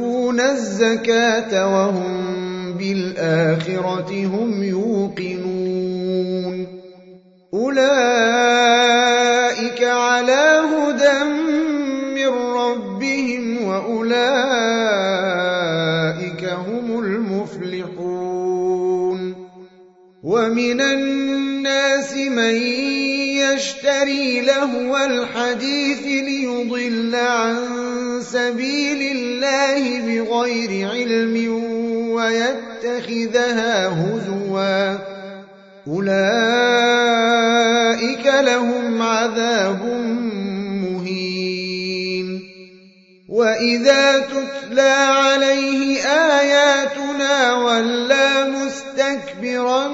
ويؤتون الزكاة وهم بالآخرة هم يوقنون أولئك على هدى من ربهم وأولئك هم المفلحون ومن الناس من يشتري لهو الحديث ليضل عن سبيل الله بغير علم ويتخذها هزوا. أولئك لهم عذاب مهين. وإذا تتلى عليه آياتنا ولا مستكبرا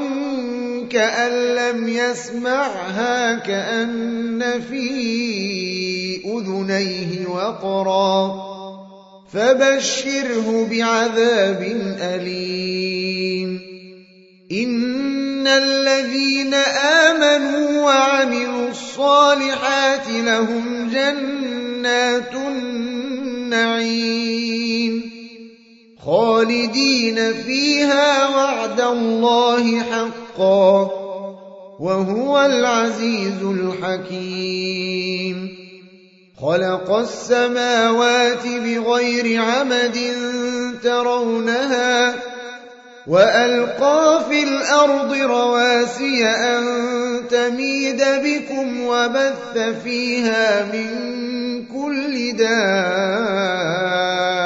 كأن لم يسمعها كأن في أذنيه وقرا. فبشره بعذاب أليم. إن الذين آمنوا وعملوا الصالحات لهم جنات النعيم. خالدين فيها وعد الله حقا. وهو العزيز الحكيم. خلق السماوات بغير عمد ترونها وألقى في الأرض رواسي أن تميد بكم وبث فيها من كل دابة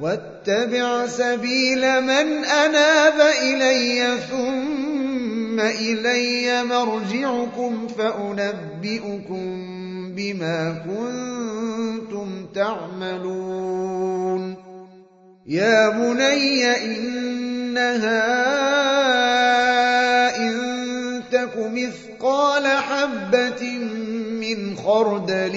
واتبع سبيل من أناب إلي ثم إلي مرجعكم فأنبئكم بما كنتم تعملون. يا بني إنها إن تك مثقال حبة من خردل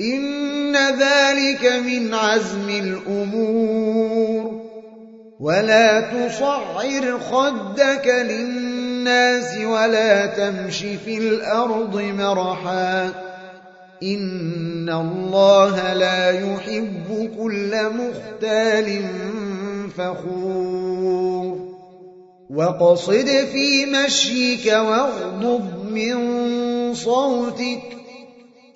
إن ذلك من عزم الأمور. ولا تصعر خدك للناس ولا تمش في الأرض مرحاً. إن الله لا يحب كل مختال فخور. وقصد في مشيك واغضب من صوتك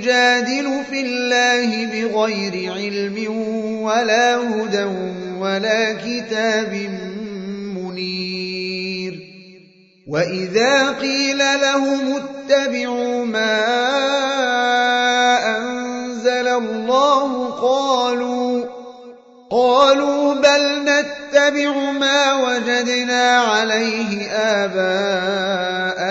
يجادل في الله بغير علم ولا هدى ولا كتاب منير. وإذا قيل لهم اتبعوا ما الله قالوا قالوا بل نتبع ما وجدنا عليه آباءنا.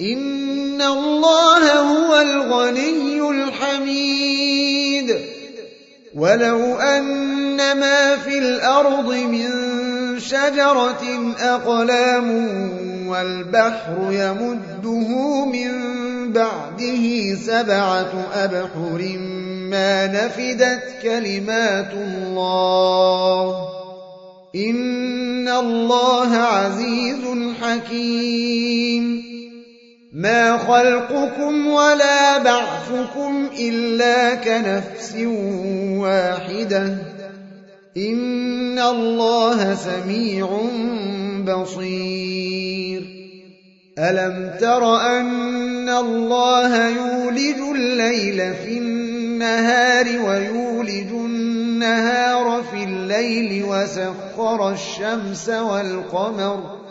إن الله هو الغني الحميد ولو أن ما في الأرض من شجرة أقلام والبحر يمده من بعده سبعة أبحر ما نفدت كلمات الله إن الله عزيز حكيم ما خلقكم ولا بعثكم إلا كنفس واحدة إن الله سميع بصير ألم تر أن الله يولد الليل في النهار ويولد النهار في الليل وسخر الشمس والقمر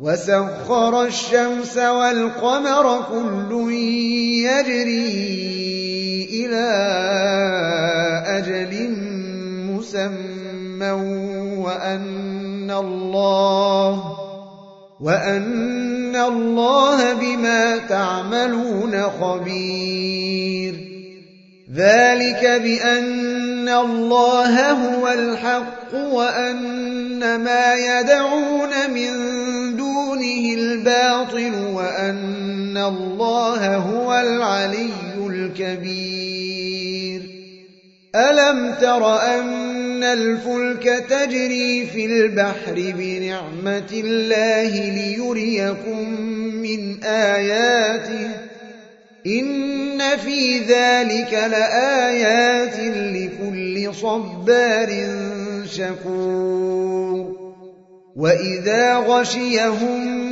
وسخر الشمس والقمر كل يجري إلى أجل مسمى وأن الله وأن الله بما تعملون خبير. ذلك بأن الله هو الحق وأن ما يدعون من دونه الباطل وأن الله هو العلي الكبير. ألم تر أن الفلك تجري في البحر بنعمة الله ليريكم من آياته؟ إن في ذلك لآيات لكل صبار شكور. وإذا غشيهم